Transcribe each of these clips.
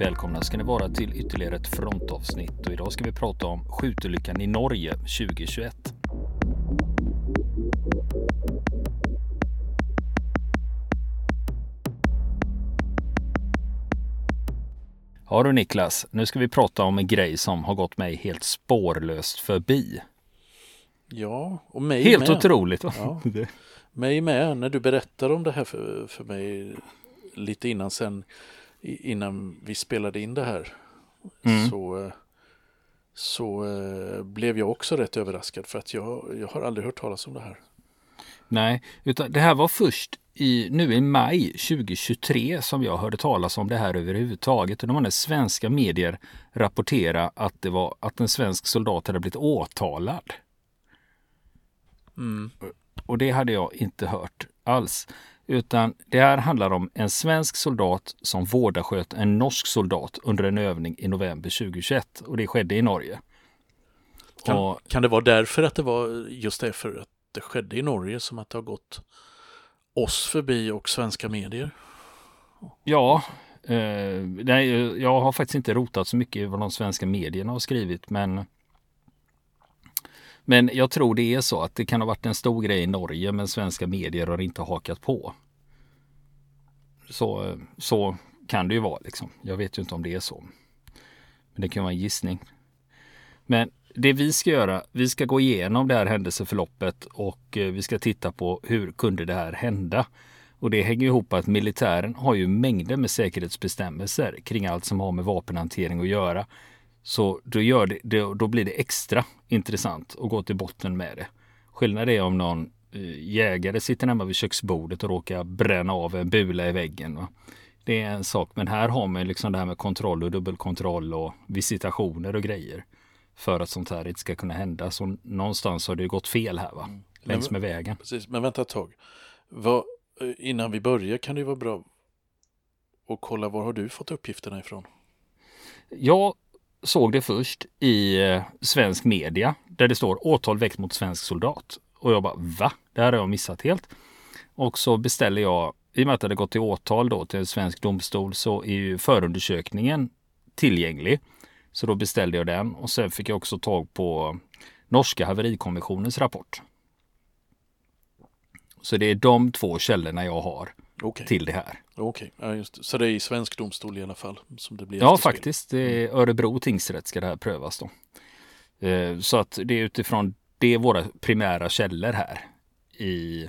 Välkomna ska ni vara till ytterligare ett frontavsnitt och idag ska vi prata om skjutolyckan i Norge 2021. Ja du Niklas, nu ska vi prata om en grej som har gått mig helt spårlöst förbi. Ja, och mig Helt med. otroligt va? Ja. Mig med, när du berättade om det här för, för mig lite innan sen, innan vi spelade in det här, Mm. så, så eh, blev jag också rätt överraskad för att jag, jag har aldrig hört talas om det här. Nej, utan det här var först i, nu i maj 2023 som jag hörde talas om det här överhuvudtaget. Och när svenska medier rapportera att det var att en svensk soldat hade blivit åtalad. Mm. Och det hade jag inte hört alls. Utan det här handlar om en svensk soldat som vårdasköt en norsk soldat under en övning i november 2021. Och det skedde i Norge. Kan, Och, kan det vara därför att det var just därför att det skedde i Norge som att det har gått oss förbi och svenska medier? Ja, eh, nej, jag har faktiskt inte rotat så mycket i vad de svenska medierna har skrivit, men men jag tror det är så att det kan ha varit en stor grej i Norge, men svenska medier har inte hakat på. Så, så kan det ju vara liksom. Jag vet ju inte om det är så. Men det kan vara en gissning. Men det vi ska göra, vi ska gå igenom det här händelseförloppet och eh, vi ska titta på hur kunde det här hända? Och det hänger ihop att militären har ju mängder med säkerhetsbestämmelser kring allt som har med vapenhantering att göra. Så då, gör det, då, blir det extra intressant att gå till botten med det. Skillnaden är om någon eh, jägare sitter hemma vid köksbordet och råkar bränna av en bula i väggen. Va? Det är en sak, men här har man liksom det här med kontroll och dubbelkontroll och visitationer och grejer. För att sånt här inte ska kunna hända. Så någonstans har det gått fel här va? Längs med vägen. Precis, men vänta ett tag. Vad, eh, innan vi börjar kan det ju vara bra att kolla var har du fått uppgifterna ifrån? Jag såg det först i eh, svensk media där det står åtal väckt mot svensk soldat. Och jag bara va? Det här har jag missat helt. Och så beställer jag, i och med att det hade gått till åtal då till en svensk domstol så är ju förundersökningen tillgänglig. Så då beställde jag den och sen fick jag också tag på norska haverikommissionens rapport. Så det är de två källorna jag har Okej, till det här. Okej. Ja, just det. Så det är i svensk domstol i alla fall som det blir Ja, faktiskt. Det är Örebro tingsrätt ska det här prövas då. Eh, Så att det är utifrån det är våra primära källor här i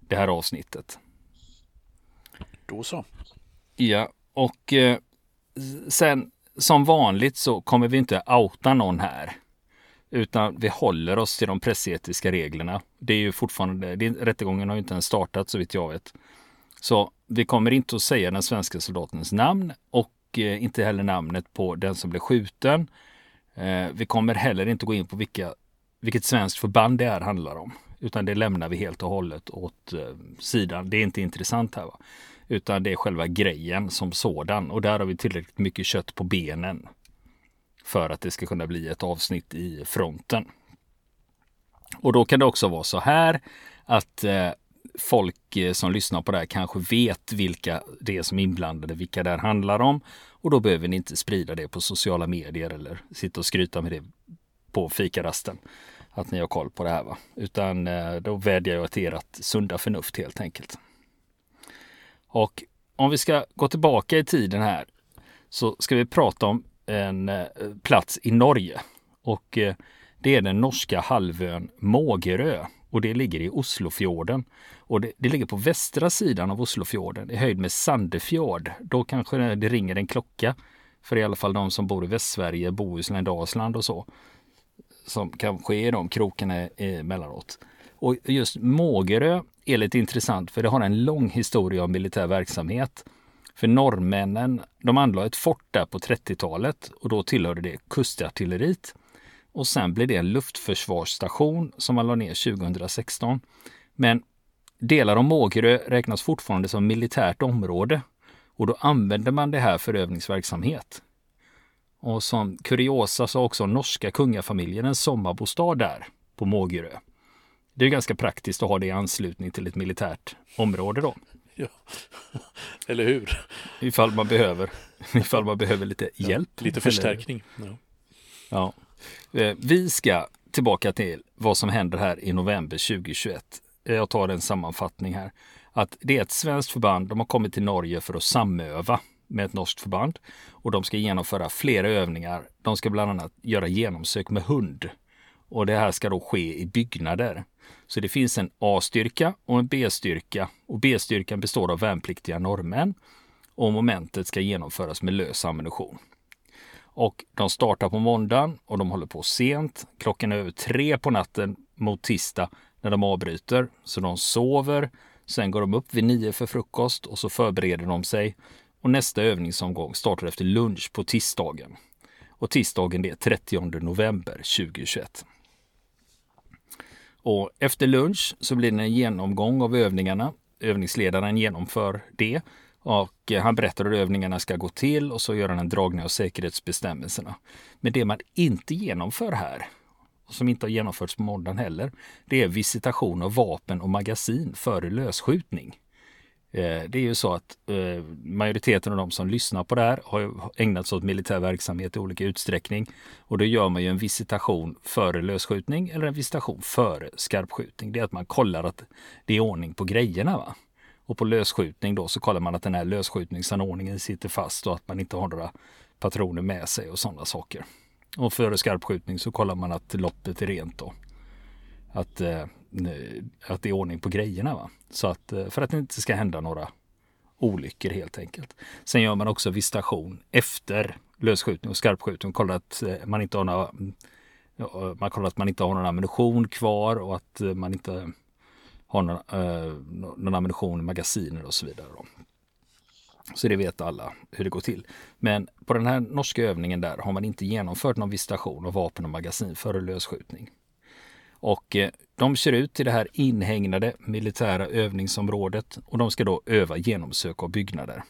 det här avsnittet. Då så. Ja, och eh, sen som vanligt så kommer vi inte outa någon här. Utan vi håller oss till de pressetiska reglerna. Det är ju fortfarande, det, rättegången har ju inte ens startat så vitt jag vet. Så vi kommer inte att säga den svenska soldatens namn och eh, inte heller namnet på den som blev skjuten. Eh, vi kommer heller inte gå in på vilka, vilket svenskt förband det här handlar om. Utan det lämnar vi helt och hållet åt eh, sidan. Det är inte intressant här. Va? Utan det är själva grejen som sådan. Och där har vi tillräckligt mycket kött på benen. För att det ska kunna bli ett avsnitt i fronten. Och då kan det också vara så här att eh, folk eh, som lyssnar på det här kanske vet vilka det är som är inblandade, vilka det här handlar om. Och då behöver ni inte sprida det på sociala medier eller sitta och skryta med det på fikarasten. Att ni har koll på det här va. Utan eh, då vädjar jag till ert sunda förnuft helt enkelt. Och om vi ska gå tillbaka i tiden här så ska vi prata om en eh, plats i Norge. Och det är den norska halvön Mågerö och det ligger i Oslofjorden. Och det, det ligger på västra sidan av Oslofjorden i höjd med Sandefjord. Då kanske det, ringer en klocka för i alla fall de som bor i Västsverige, Bohuslän, Dalsland och så. Som kanske är de krokarna eh, emellanåt. Och just Mågerö är lite intressant för det har en lång historia av militär verksamhet. För norrmännen, de anlade ett fort där på 30-talet och då tillhörde det kustartilleriet. Och sen blev det en luftförsvarsstation som man la ner 2016. Men delar av Mågerö räknas fortfarande som militärt område och då använder man det här för övningsverksamhet. Och som kuriosa så har också norska kungafamiljen en sommarbostad där på Mågerö. Det är ganska praktiskt att ha det i anslutning till ett militärt område då. Ja. Eller hur? Ifall man behöver, ifall man behöver lite hjälp. Ja, lite förstärkning. Ja. ja. Eh, vi ska tillbaka till vad som händer här i november 2021. Eh, jag tar en sammanfattning här. Att det är ett svenskt förband, de har kommit till Norge för att samöva med ett norskt förband och de ska genomföra flera övningar. De ska bland annat göra genomsök med hund och det här ska då ske i byggnader. Så det finns en A-styrka och en B-styrka och B-styrkan består av värnpliktiga norrmän och momentet ska genomföras med lös ammunition. Och de startar på måndagen och de håller på sent. Klockan är över tre på natten mot tisdag när de avbryter. Så de sover. Sen går de upp vid nio för frukost och så förbereder de sig. Och nästa övningsomgång startar efter lunch på tisdagen. Och tisdagen det är 30 november 2021. Och efter lunch så blir det en genomgång av övningarna. Övningsledaren genomför det och eh, han berättar hur övningarna ska gå till och så gör han en dragning av säkerhetsbestämmelserna. Men det man inte genomför här, och som inte har genomförts på måndagen heller, det är visitation av vapen och magasin före lösskjutning. Eh, det är ju så att eh, majoriteten av de som lyssnar på det här har ägnat sig åt militär verksamhet i olika utsträckning. Och då gör man ju en visitation före lösskjutning eller en visitation före skarpskjutning. Det är att man kollar att det är ordning på grejerna. Va? Och på lösskjutning då så kollar man att den här lösskjutningsanordningen sitter fast och att man inte har några patroner med sig och sådana saker. Och före skarpskjutning så kollar man att loppet är rent då. Att, eh, att det är ordning på grejerna. Va? Så att, eh, för att det inte ska hända några olyckor helt enkelt. Sen gör man också visitation efter lösskjutning och skarpskjutning. Kollar att eh, man inte har några, mm, man kollar att man inte har någon ammunition kvar och att eh, man inte har någon, eh, någon ammunition i magasiner och så vidare. Då. Så det vet alla hur det går till. Men på den här norska övningen där har man inte genomfört någon visitation av vapen och magasin före lösskjutning. Och eh, de kör ut till det här inhägnade militära övningsområdet och de ska då öva genomsök av byggnader.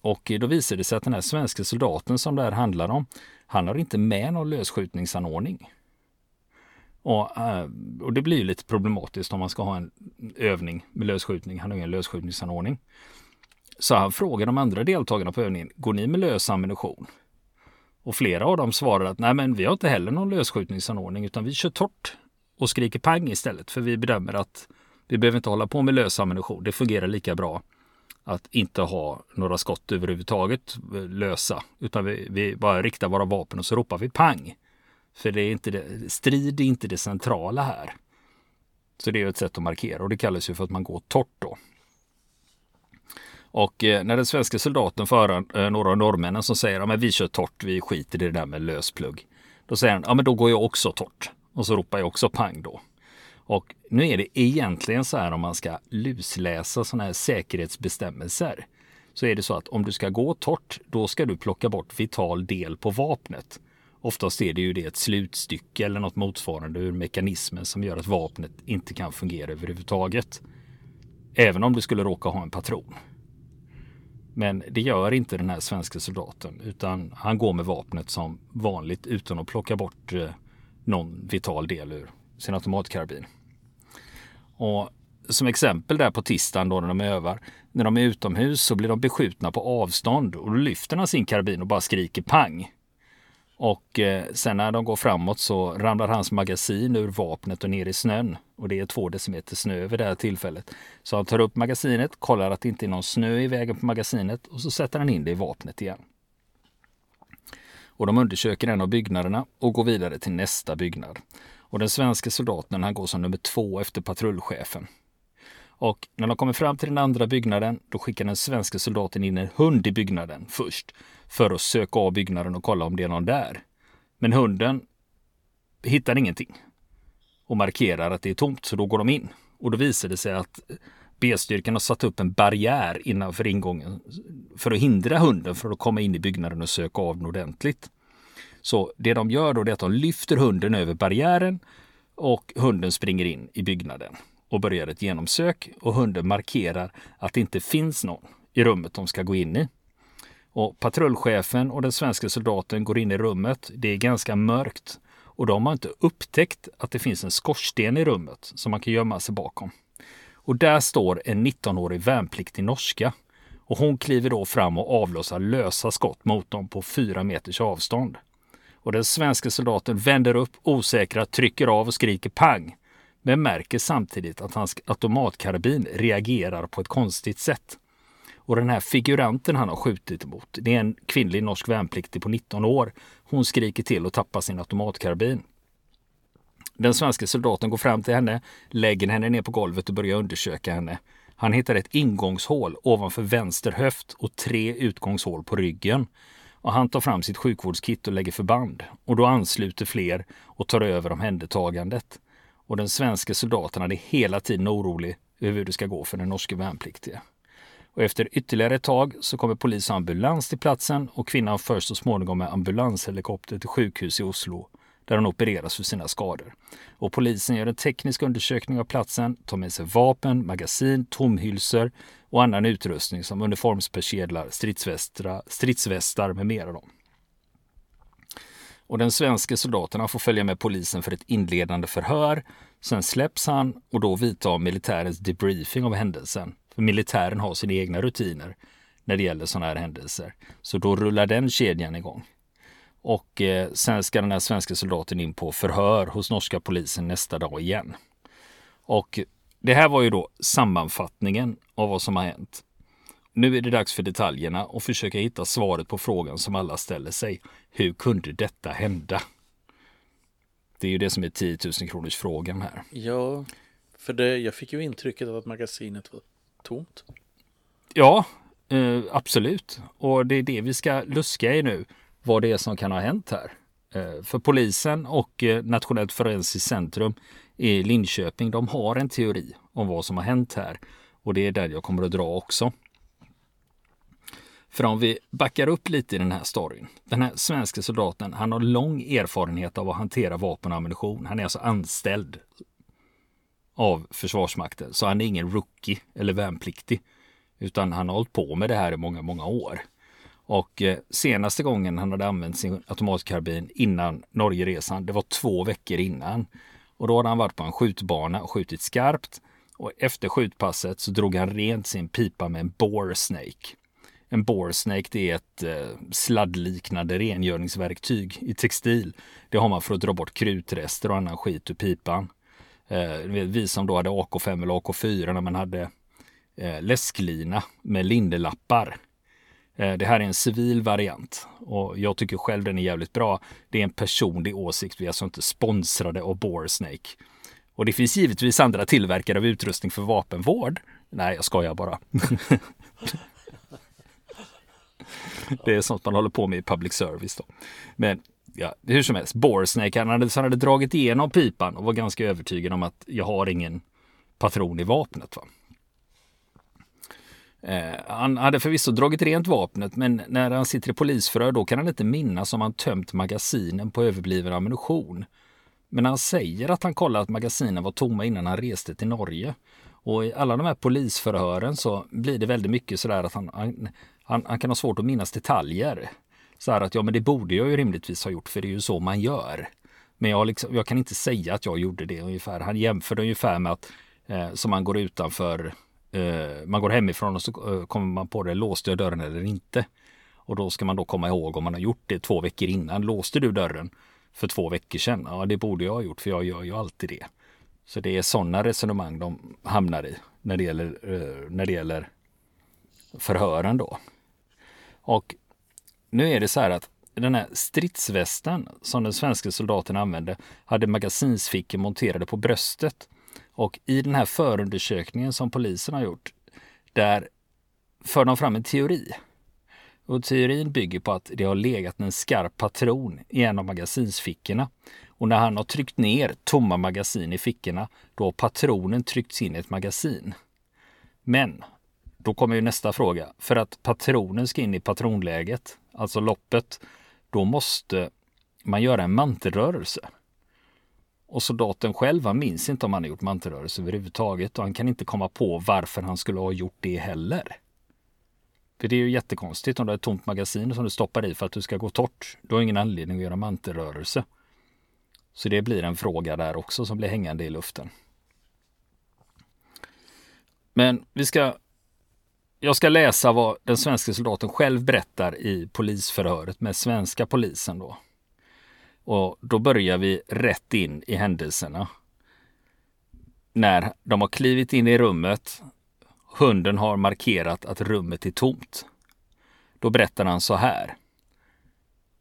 Och eh, då visar det sig att den här svenska soldaten som det här handlar om, han har inte med någon lösskjutningsanordning. Och, eh, och det blir lite problematiskt om man ska ha en övning med lösskjutning. Han har ingen lösskjutningsanordning. Så han frågar de andra deltagarna på övningen, går ni med lös ammunition? Och flera av dem svarar att nej men vi har inte heller någon lösskjutningsanordning utan vi kör torrt och skriker pang istället för vi bedömer att vi behöver inte hålla på med lös ammunition. Det fungerar lika bra att inte ha några skott överhuvudtaget eh, lösa utan vi, vi bara riktar våra vapen och så ropar vi pang. För det är inte det, strid är inte det centrala här. Så det är ett sätt att markera och det kallas ju för att man går torrt då. Och eh, när den svenska soldaten får höra eh, några av norrmännen som säger att ja, vi kör torrt, vi skiter i det där med lösplugg. Då säger han, ja men då går jag också torrt. Och så ropar jag också pang då. Och nu är det egentligen så här om man ska lusläsa sådana här säkerhetsbestämmelser. Så är det så att om du ska gå torrt, då ska du plocka bort vital del på vapnet. Oftast är det ju det ett slutstycke eller något motsvarande ur mekanismen som gör att vapnet inte kan fungera överhuvudtaget. Även om du skulle råka ha en patron. Men det gör inte den här svenska soldaten utan han går med vapnet som vanligt utan att plocka bort eh, någon vital del ur sin automatkarbin. Och som exempel där på tisdagen då när de övar. När de är utomhus så blir de beskjutna på avstånd och då lyfter han sin karbin och bara skriker pang. Och eh, sen när de går framåt så ramlar hans magasin ur vapnet och ner i snön. Och det är två decimeter snö vid det här tillfället. Så han tar upp magasinet, kollar att det inte är någon snö i vägen på magasinet och så sätter han in det i vapnet igen. Och de undersöker en av byggnaderna och går vidare till nästa byggnad. Och den svenska soldaten han går som nummer två efter patrullchefen. Och när de kommer fram till den andra byggnaden, då skickar den svenska soldaten in en hund i byggnaden först för att söka av byggnaden och kolla om det är någon där. Men hunden hittar ingenting och markerar att det är tomt, så då går de in. Och då visar det sig att B-styrkan har satt upp en barriär innanför ingången för att hindra hunden från att komma in i byggnaden och söka av den ordentligt. Så det de gör då är att de lyfter hunden över barriären och hunden springer in i byggnaden och börjar ett genomsök och hunden markerar att det inte finns någon i rummet de ska gå in i. Och patrullchefen och den svenska soldaten går in i rummet. Det är ganska mörkt och de har inte upptäckt att det finns en skorsten i rummet som man kan gömma sig bakom. Och där står en 19-årig värnpliktig norska. Och hon kliver då fram och avlossar lösa skott mot dem på fyra meters avstånd. Och den svenska soldaten vänder upp osäkra, trycker av och skriker pang. Men märker samtidigt att hans automatkarbin reagerar på ett konstigt sätt. Och den här figuranten han har skjutit mot, det är en kvinnlig norsk värnpliktig på 19 år. Hon skriker till och tappar sin automatkarbin. Den svenska soldaten går fram till henne, lägger henne ner på golvet och börjar undersöka henne. Han hittar ett ingångshål ovanför vänster höft och tre utgångshål på ryggen. Och han tar fram sitt sjukvårdskit och lägger förband. Och då ansluter fler och tar över omhändertagandet. Och den svenska soldaten är hela tiden orolig över hur det ska gå för den norske värnpliktige. Och efter ytterligare ett tag så kommer polis och ambulans till platsen och kvinnan förs så småningom med ambulanshelikopter till sjukhus i Oslo där hon opereras för sina skador. Och polisen gör en teknisk undersökning av platsen, tar med sig vapen, magasin, tomhylsor och annan utrustning som uniformspersedlar, stridsvästar, stridsvästar med mera. Då. Och den svenska soldaten får följa med polisen för ett inledande förhör. Sen släpps han och då vidtar militärens debriefing av händelsen. För militären har sina egna rutiner när det gäller sådana här händelser. Så då rullar den kedjan igång. Och eh, sen ska den här svenska soldaten in på förhör hos norska polisen nästa dag igen. Och det här var ju då sammanfattningen av vad som har hänt. Nu är det dags för detaljerna och försöka hitta svaret på frågan som alla ställer sig. Hur kunde detta hända? Det är ju det som är 10 000 kronors frågan här. Ja, för det, jag fick ju intrycket av att magasinet var tomt. Ja, eh, absolut. Och det är det vi ska luska i nu. Vad det är som kan ha hänt här. Eh, för polisen och eh, Nationellt forensiskt centrum i Linköping, de har en teori om vad som har hänt här. Och det är där jag kommer att dra också. För om vi backar upp lite i den här storyn. Den här svenska soldaten, han har lång erfarenhet av att hantera vapen och ammunition. Han är alltså anställd av Försvarsmakten. Så han är ingen rookie eller värnpliktig. Utan han har hållit på med det här i många, många år. Och eh, senaste gången han hade använt sin automatkarbin innan Norgeresan, det var två veckor innan. Och då hade han varit på en skjutbana och skjutit skarpt. Och efter skjutpasset så drog han rent sin pipa med en bore snake. En Boresnake det är ett eh, sladdliknande rengöringsverktyg i textil. Det har man för att dra bort krutrester och annan skit ur pipan. Eh, vi som då hade AK5 eller AK4 när man hade eh, läsklina med lindelappar. Eh, det här är en civil variant och jag tycker själv den är jävligt bra. Det är en personlig åsikt. Vi är alltså inte sponsrade av Boresnake. Och det finns givetvis andra tillverkare av utrustning för vapenvård. Nej, jag skojar bara. det är sånt man håller på med i public service då. Men ja, hur som helst, Boresnake, han hade, han hade dragit igenom pipan och var ganska övertygad om att jag har ingen patron i vapnet. Va? Eh, han hade förvisso dragit rent vapnet, men när han sitter i polisförhör då kan han inte minnas om han tömt magasinen på överbliven ammunition. Men han säger att han kollade att magasinen var tomma innan han reste till Norge. Och i alla de här polisförhören så blir det väldigt mycket sådär att han, han, han, han kan ha svårt att minnas detaljer. Så här att ja, men det borde jag ju rimligtvis ha gjort för det är ju så man gör. Men jag, liksom, jag kan inte säga att jag gjorde det ungefär. Han jämförde ungefär med att eh, som man går utanför, eh, man går hemifrån och så eh, kommer man på det, låste jag dörren eller inte? Och då ska man då komma ihåg om man har gjort det två veckor innan. Låste du dörren för två veckor sedan? Ja, det borde jag ha gjort för jag gör ju alltid det. Så det är sådana resonemang de hamnar i när det gäller, eh, när det gäller förhören då. Och nu är det så här att den här stridsvästen som den svenska soldaten använde hade magasinsfickor monterade på bröstet. Och i den här förundersökningen som polisen har gjort, där för de fram en teori. Och teorin bygger på att det har legat en skarp patron i en av magasinsfickorna. Och när han har tryckt ner tomma magasin i fickorna, då har patronen tryckts in i ett magasin. Men då kommer ju nästa fråga. För att patronen ska in i patronläget, alltså loppet, då måste man göra en mantelrörelse. Och soldaten själv, han minns inte om han har gjort mantelrörelse överhuvudtaget och han kan inte komma på varför han skulle ha gjort det heller. För det är ju jättekonstigt om du har ett tomt magasin som du stoppar i för att du ska gå torrt. Du har ingen anledning att göra mantelrörelse. Så det blir en fråga där också som blir hängande i luften. Men vi ska jag ska läsa vad den svenska soldaten själv berättar i polisförhöret med svenska polisen då. Och då börjar vi rätt in i händelserna. När de har klivit in i rummet, hunden har markerat att rummet är tomt. Då berättar han så här.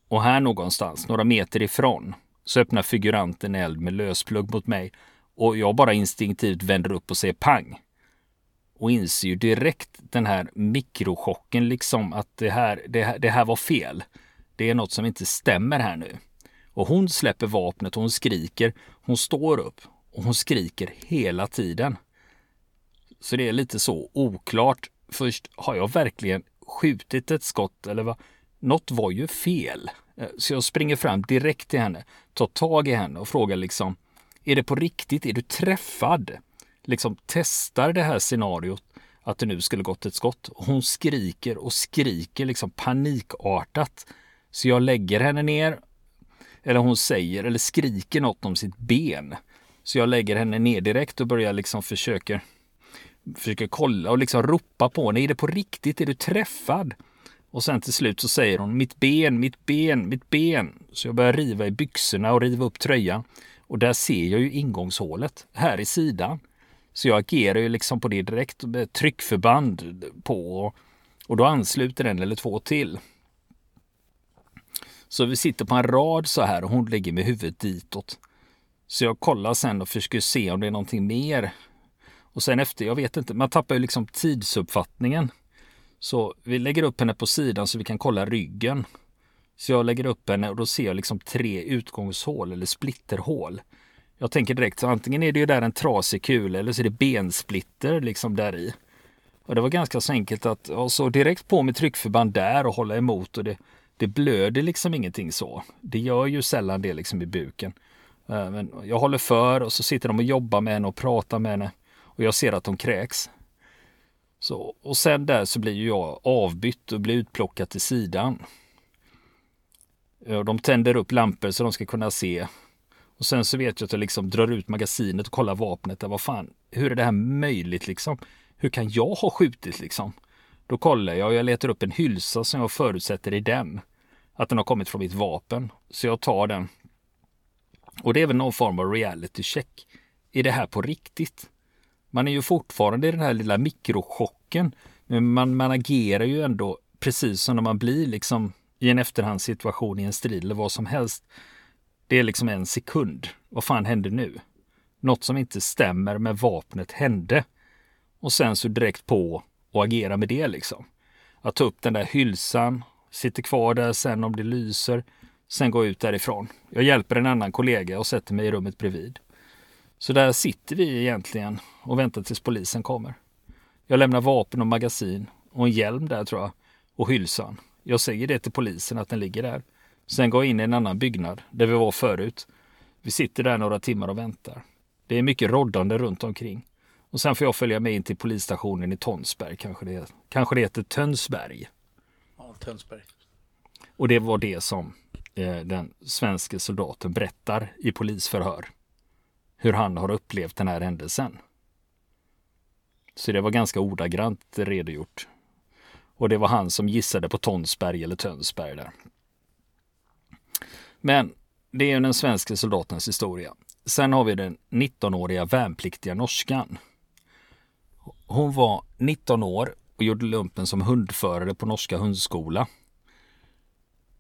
Och här någonstans, några meter ifrån, så öppnar figuranten eld med lösplugg mot mig och jag bara instinktivt vänder upp och säger pang och inser ju direkt den här mikrochocken liksom att det här, det, här, det här var fel. Det är något som inte stämmer här nu. Och hon släpper vapnet och hon skriker. Hon står upp och hon skriker hela tiden. Så det är lite så oklart. Först, har jag verkligen skjutit ett skott eller vad? Något var ju fel. Eh, så jag springer fram direkt till henne, tar tag i henne och frågar liksom, är det på riktigt? Är du träffad? Liksom testar det här scenariot att det nu skulle gått ett skott. Hon skriker och skriker liksom panikartat. Så jag lägger henne ner. Eller hon säger eller skriker något om sitt ben. Så jag lägger henne ner direkt och börjar liksom försöka försöker kolla och liksom ropa på henne. Är det på riktigt? Är du träffad? Och sen till slut så säger hon mitt ben, mitt ben, mitt ben. Så jag börjar riva i byxorna och riva upp tröjan. Och där ser jag ju ingångshålet här i sidan. Så jag agerar ju liksom på det direkt med tryckförband på och då ansluter en eller två till. Så vi sitter på en rad så här och hon ligger med huvudet ditåt. Så jag kollar sen och försöker se om det är någonting mer. Och sen efter, jag vet inte, man tappar ju liksom tidsuppfattningen. Så vi lägger upp henne på sidan så vi kan kolla ryggen. Så jag lägger upp henne och då ser jag liksom tre utgångshål eller splitterhål. Jag tänker direkt, så antingen är det ju där en trasig kula eller så är det bensplitter liksom där i. Och det var ganska så enkelt att, så direkt på med tryckförband där och hålla emot och det, det blöder liksom ingenting så. Det gör ju sällan det liksom i buken. Eh, men jag håller för och så sitter de och jobbar med henne och pratar med henne och jag ser att de kräks. Så, och sen där så blir jag avbytt och blir utplockad till sidan. De tänder upp lampor så de ska kunna se och sen så vet jag att jag liksom drar ut magasinet och kollar vapnet. Där, vad fan, hur är det här möjligt liksom? Hur kan jag ha skjutit liksom? Då kollar jag och jag letar upp en hylsa som jag förutsätter i den. Att den har kommit från mitt vapen. Så jag tar den. Och det är väl någon form av reality check. Är det här på riktigt? Man är ju fortfarande i den här lilla mikrochocken. Men man, man agerar ju ändå precis som när man blir liksom i en efterhandssituation i en strid eller vad som helst. Det är liksom en sekund. Vad fan hände nu? Något som inte stämmer med vapnet hände. Och sen så direkt på och agera med det liksom. Att ta upp den där hylsan, sitter kvar där sen om det lyser, sen gå ut därifrån. Jag hjälper en annan kollega och sätter mig i rummet bredvid. Så där sitter vi egentligen och väntar tills polisen kommer. Jag lämnar vapen och magasin och en hjälm där tror jag och hylsan. Jag säger det till polisen att den ligger där. Sen går jag in i en annan byggnad där vi var förut. Vi sitter där några timmar och väntar. Det är mycket roddande runt omkring. Och sen får jag följa med in till polisstationen i Tonsberg. Kanske det, kanske det heter Tönsberg. Ja, Tönsberg. Och det var det som eh, den svenska soldaten berättar i polisförhör. Hur han har upplevt den här händelsen. Så det var ganska ordagrant redogjort. Och det var han som gissade på Tonsberg eller Tönsberg där. Men det är den svenska soldatens historia. Sen har vi den 19-åriga värnpliktiga norskan. Hon var 19 år och gjorde lumpen som hundförare på norska hundskola.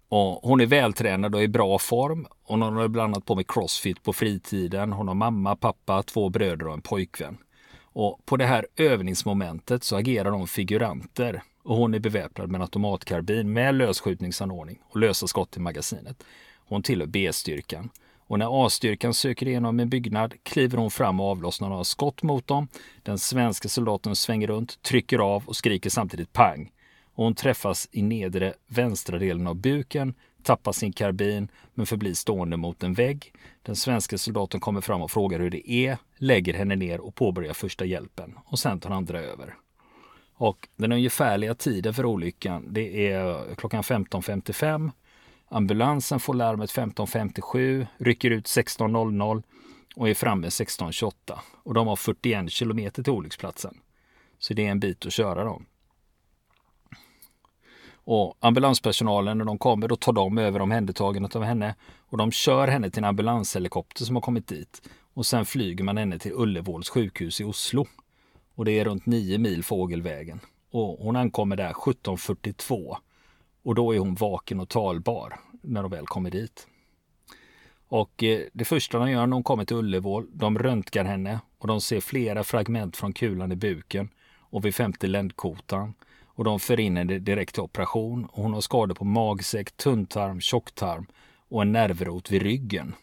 Och hon är vältränad och i bra form. Hon har bland annat på med crossfit på fritiden. Hon har mamma, pappa, två bröder och en pojkvän. Och på det här övningsmomentet så agerar de figuranter och hon är beväpnad med en automatkarbin med lösskjutningsanordning och lösa skott i magasinet. Hon tillhör B-styrkan. Och när A-styrkan söker igenom en byggnad kliver hon fram och avlossar några skott mot dem. Den svenska soldaten svänger runt, trycker av och skriker samtidigt pang. Och hon träffas i nedre vänstra delen av buken, tappar sin karbin men förblir stående mot en vägg. Den svenska soldaten kommer fram och frågar hur det är, lägger henne ner och påbörjar första hjälpen. Och sen tar andra över. Och den ungefärliga tiden för olyckan det är klockan 15.55 Ambulansen får larmet 15.57, rycker ut 16.00 och är framme 16.28. Och de har 41 kilometer till olycksplatsen. Så det är en bit att köra dem. Och ambulanspersonalen när de kommer då tar de över omhändertagandet av henne och de kör henne till en ambulanshelikopter som har kommit dit. Och sen flyger man henne till Ullevåls sjukhus i Oslo. Och det är runt 9 mil fågelvägen. Och hon ankommer där 17.42. Och då är hon vaken och talbar när de väl kommer dit. Och eh, det första de gör när hon kommer till Ullevål, de röntgar henne och de ser flera fragment från kulan i buken och vid femte ländkotan. Och de för in henne direkt till operation. Och hon har skador på magsäck, tunntarm, tjocktarm och en nervrot vid ryggen.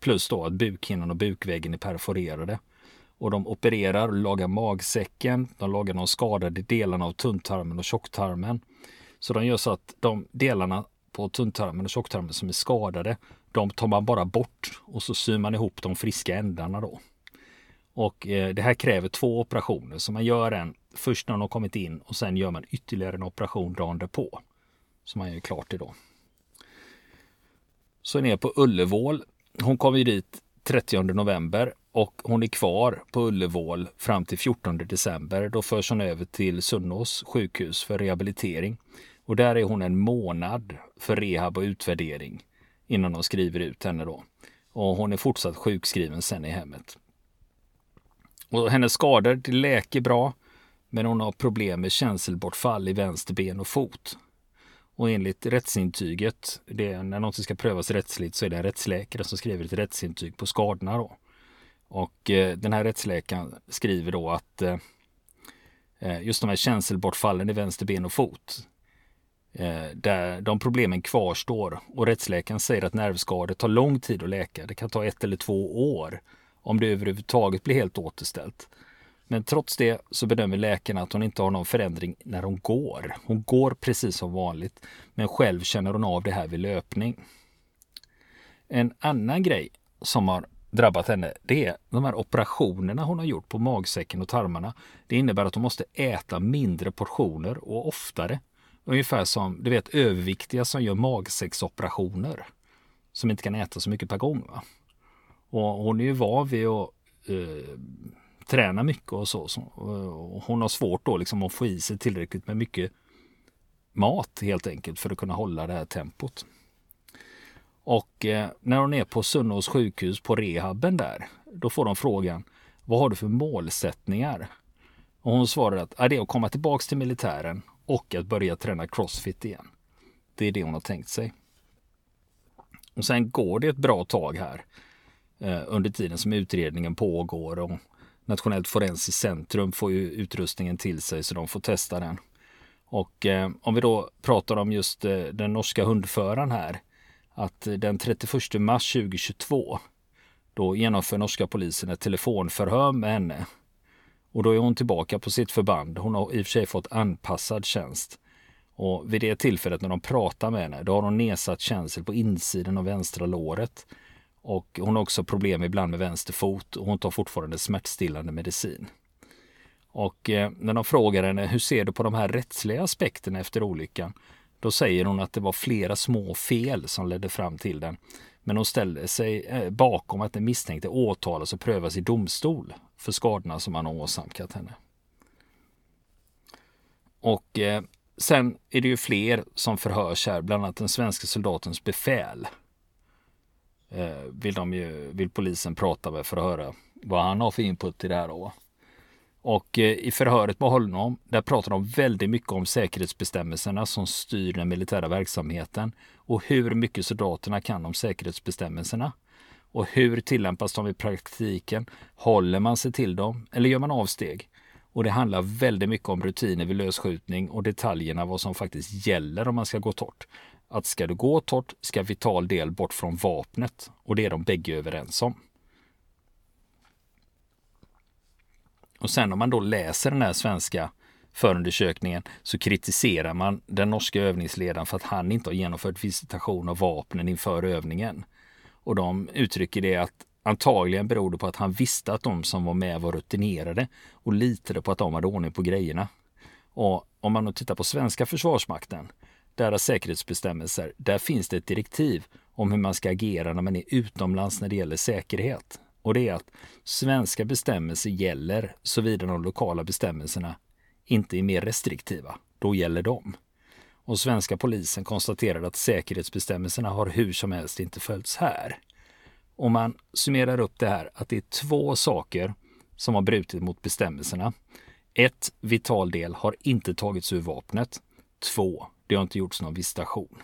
Plus då att bukhinnan och bukväggen är perforerade. Och de opererar och lagar magsäcken, de lagar de skadade delarna av tunntarmen och tjocktarmen. Så de gör så att de delarna på tunntarmen och tjocktarmen som är skadade, de tar man bara bort och så syr man ihop de friska ändarna då. Och eh, det här kräver två operationer, så man gör en först när de har kommit in och sen gör man ytterligare en operation dagen därpå. Så man gör klart det då. Så ner på Ullevål. Hon kommer ju dit 30 november och hon är kvar på Ullevål fram till 14 december. Då förs hon över till Sunnås sjukhus för rehabilitering. Och där är hon en månad för rehab och utvärdering innan de skriver ut henne då. Och hon är fortsatt sjukskriven sen i hemmet. Och hennes skador det läker bra, men hon har problem med känselbortfall i vänster ben och fot. Och enligt rättsintyget, det när något ska prövas rättsligt så är det en rättsläkare som skriver ett rättsintyg på skadorna. Då. Och eh, den här rättsläkaren skriver då att eh, eh just de här känselbortfallen i vänster ben och fot, Eh, där de problemen kvarstår och rättsläkaren säger att nervskador tar lång tid att läka. Det kan ta ett eller två år om det överhuvudtaget blir helt återställt. Men trots det så bedömer läkarna att hon inte har någon förändring när hon går. Hon går precis som vanligt, men själv känner hon av det här vid löpning. En annan grej som har drabbat henne, det är de här operationerna hon har gjort på magsäcken och tarmarna. Det innebär att hon måste äta mindre portioner och oftare. Ungefär som du vet överviktiga som gör magsäcksoperationer. Som inte kan äta så mycket per gång. Va? Och hon är ju van vid att eh, träna mycket och så. så och hon har svårt då liksom att få i sig tillräckligt med mycket mat helt enkelt för att kunna hålla det här tempot. Och eh, när hon är på Sunnås sjukhus på rehaben där, då får de frågan vad har du för målsättningar? Och hon svarar att ah, det är att komma tillbaks till militären och att börja träna crossfit igen. Det är det hon har tänkt sig. Och sen går det ett bra tag här eh, under tiden som utredningen pågår och Nationellt forensiskt centrum får ju utrustningen till sig så de får testa den. Och eh, om vi då pratar om just eh, den norska hundföraren här. Att eh, den 31 mars 2022 då genomför norska polisen ett telefonförhör med henne. Och då är hon tillbaka på sitt förband. Hon har i och för sig fått anpassad tjänst. Och vid det tillfället när de pratar med henne, då har hon nedsatt känsel på insidan av vänstra låret. Och hon har också problem ibland med vänster fot och hon tar fortfarande smärtstillande medicin. Och eh, när de frågar henne hur ser du på de här rättsliga aspekterna efter olyckan? Då säger hon att det var flera små fel som ledde fram till den. Men hon ställer sig eh, bakom att den misstänkte åtalas och prövas i domstol för skadorna som han har åsamkat henne. Och eh, sen är det ju fler som förhörs här, bland annat den svenska soldatens befäl eh, vill, de ju, vill polisen prata med för att höra vad han har för input i det här. Då. Och eh, i förhöret med honom, där pratar de väldigt mycket om säkerhetsbestämmelserna som styr den militära verksamheten och hur mycket soldaterna kan om säkerhetsbestämmelserna. Och hur tillämpas de i praktiken? Håller man sig till dem eller gör man avsteg? Och det handlar väldigt mycket om rutiner vid lösskjutning och detaljerna vad som faktiskt gäller om man ska gå torrt att ska du gå torrt ska vital del bort från vapnet och det är de bägge överens om. Och sen om man då läser den här svenska förundersökningen så kritiserar man den norska övningsledaren för att han inte har genomfört visitation av vapnen inför övningen. Och de uttrycker det att antagligen beror det på att han visste att de som var med var rutinerade och litade på att de hade ordning på grejerna. Och om man då tittar på svenska försvarsmakten deras säkerhetsbestämmelser, där finns det ett direktiv om hur man ska agera när man är utomlands när det gäller säkerhet. Och det är att svenska bestämmelser gäller såvida de lokala bestämmelserna inte är mer restriktiva, då gäller de. Och svenska polisen konstaterade att säkerhetsbestämmelserna har hur som helst inte följts här. Om man summerar upp det här att det är två saker som har brutit mot bestämmelserna. Ett, vital del har inte tagits ur vapnet. Två, det har inte gjorts någon visitation.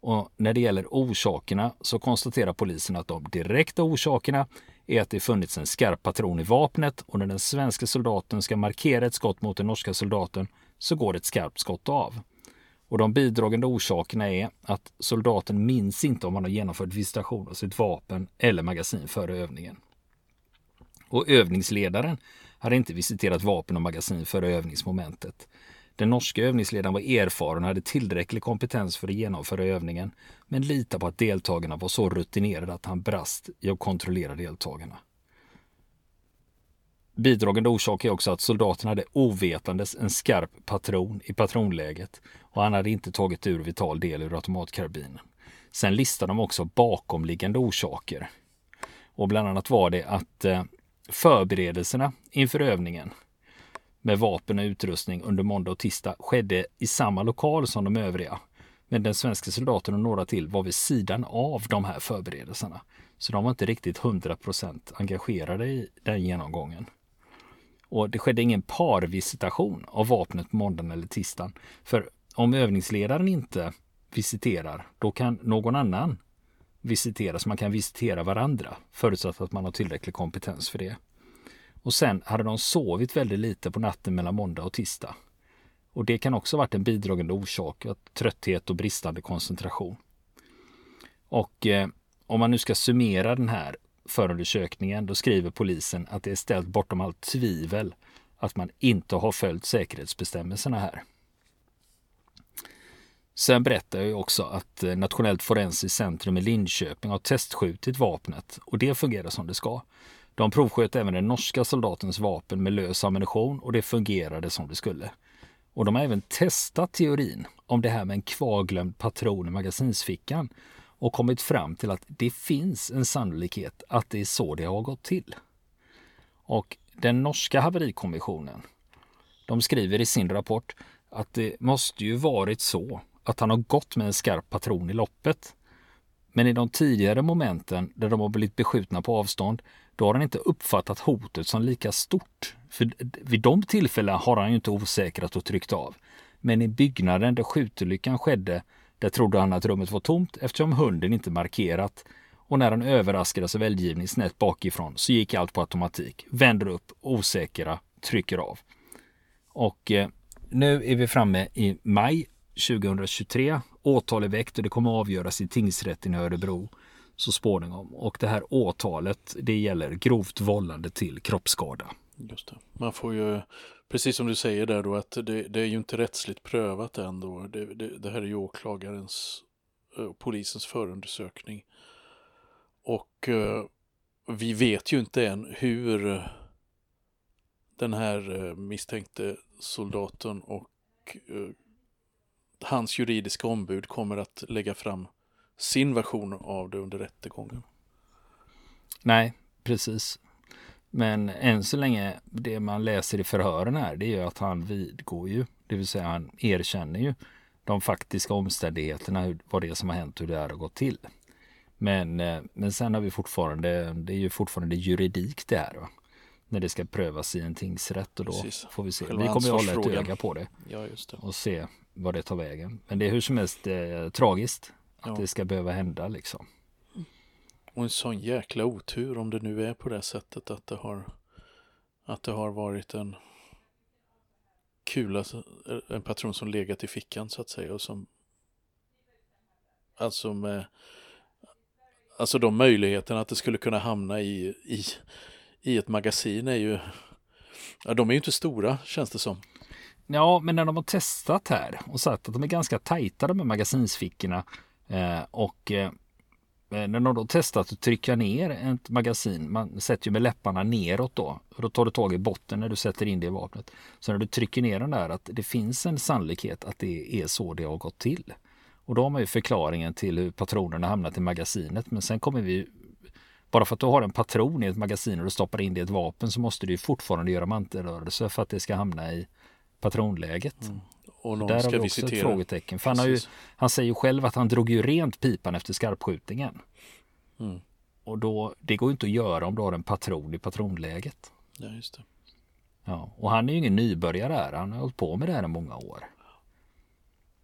Och när det gäller orsakerna så konstaterar polisen att de direkta orsakerna är att det funnits en skarp patron i vapnet och när den svenska soldaten ska markera ett skott mot den norska soldaten så går ett skarpt skott av. Och de bidragande orsakerna är att soldaten minns inte om han har genomfört visitation av sitt vapen eller magasin före övningen. Och övningsledaren hade inte visiterat vapen och magasin före övningsmomentet. Den norska övningsledaren var erfaren och hade tillräcklig kompetens för att genomföra övningen, men litar på att deltagarna var så rutinerade att han brast i att kontrollera deltagarna. Bidragande orsak är också att soldaten hade ovetandes en skarp patron i patronläget och han hade inte tagit ur vital del ur automatkarbinen. Sen listar de också bakomliggande orsaker. Och bland annat var det att eh, förberedelserna inför övningen med vapen och utrustning under måndag och tisdag skedde i samma lokal som de övriga. Men den svenska soldaten och några till var vid sidan av de här förberedelserna. Så de var inte riktigt 100% engagerade i den genomgången. Och det skedde ingen parvisitation av vapnet på måndagen eller tisdagen. För om övningsledaren inte visiterar, då kan någon annan visitera, så man kan visitera varandra, förutsatt att man har tillräcklig kompetens för det. Och sen hade de sovit väldigt lite på natten mellan måndag och tisdag. Och det kan också ha varit en bidragande orsak, att trötthet och bristande koncentration. Och eh, om man nu ska summera den här förundersökningen, då skriver polisen att det är ställt bortom allt tvivel att man inte har följt säkerhetsbestämmelserna här. Sen berättar jag också att eh, Nationellt forensiskt centrum i Linköping har testskjutit vapnet och det fungerar som det ska. De provsköt även den norska soldatens vapen med lös ammunition och det fungerade som det skulle. Och de har även testat teorin om det här med en kvarglömd patron i magasinsfickan och kommit fram till att det finns en sannolikhet att det är så det har gått till. Och den norska haverikommissionen, de skriver i sin rapport att det måste ju varit så att han har gått med en skarp patron i loppet. Men i de tidigare momenten där de har blivit beskjutna på avstånd, då har han inte uppfattat hotet som lika stort. För vid de tillfällena har han ju inte osäkrat och tryckt av. Men i byggnaden där skjutolyckan skedde, där trodde han att rummet var tomt eftersom hunden inte markerat. Och när han överraskades av eldgivning snett bakifrån så gick allt på automatik. Vänder upp, osäkra, trycker av. Och eh, nu är vi framme i maj 2023. Åtal är väckt och det kommer avgöras i tingsrätten i Örebro så småningom. Och det här åtalet det gäller grovt vållande till kroppsskada. Just det. Man får ju, precis som du säger där då, att det, det är ju inte rättsligt prövat än då. Det, det, det här är ju åklagarens eh, och polisens förundersökning. Och eh, vi vet ju inte än hur eh, den här eh, misstänkte soldaten och eh, hans juridiska ombud kommer att lägga fram sin version av det under rättegången. Nej, precis. Men än så länge, det man läser i förhören här, det är ju att han vidgår ju, det vill säga han erkänner ju de faktiska omständigheterna, vad det är som har hänt, hur det här har gått till. Men, eh, men sen har vi fortfarande, det är ju fortfarande juridik det här. Va? När det ska prövas i en tingsrätt och då Precis. får vi se. Själva vi kommer att hålla ett öga på det. Ja, det. Och se vad det tar vägen. Men det är hur som helst eh, tragiskt att ja. det ska behöva hända liksom. Och en sån jäkla otur om det nu är på det sättet att det har att det har varit en kula, en patron som legat i fickan så att säga och som alltså med alltså de möjligheterna att det skulle kunna hamna i, i, i ett magasin är ju ja, de är ju inte stora känns det som. Ja, men när de har testat här och sagt att de är ganska tajta de här magasinsfickorna eh, och eh, Eh, när de då testat att trycka ner ett magasin, man sätter ju med läpparna neråt då och då tar du tag i botten när du sätter in det i vapnet. Så när du trycker ner den där att det finns en sannolikhet att det är så det har gått till. Och då har man ju förklaringen till hur patronerna hamnat i magasinet. Men sen kommer vi bara för att du har en patron i ett magasin och du stoppar in det i ett vapen så måste du fortfarande göra mantelrörelse för att det ska hamna i patronläget. Mm. Och Där har vi också ett frågetecken. För han, har ju, han säger ju själv att han drog ju rent pipan efter skarpskjutningen. Mm. Och då, det går ju inte att göra om du har en patron i patronläget. Ja, just det. Ja, och han är ju ingen nybörjare här. Han har hållit på med det här i många år.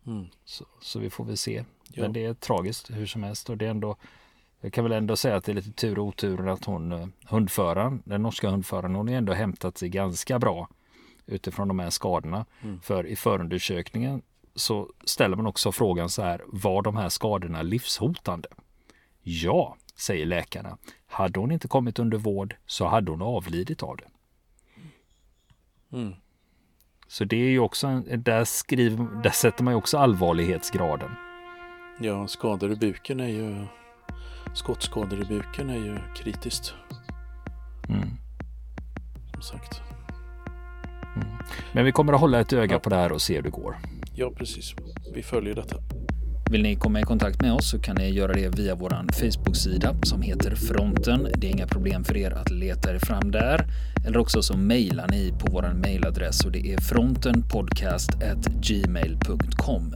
Mm. Så, så, vi får väl se. Ja. Men det är tragiskt hur som helst. Och det är ändå, jag kan väl ändå säga att det är lite tur och otur att hon, eh, hundföraren, den norska hundföraren, hon har ändå hämtat sig ganska bra utifrån de här skadorna. Mm. För i förundersökningen så ställer man också frågan så här, var de här skadorna livshotande? Ja, säger läkarna. Hade hon inte kommit under vård så hade hon avlidit av det. Mm. Så det är ju också, en, där, skriver, där sätter man ju också allvarlighetsgraden. Ja, skador i buken är ju, skottskador i buken är ju kritiskt. Mm. Som sagt. Men vi kommer att hålla ett öga Ja. på det här och se hur det går. Ja, precis. Vi följer detta. Vill ni komma i kontakt med oss så kan ni göra det via vår Facebook-sida som heter Fronten. Det är inga problem för er att leta er fram där. Eller också så mejlar ni på vår mejladress och det är frontenpodcast@gmail.com.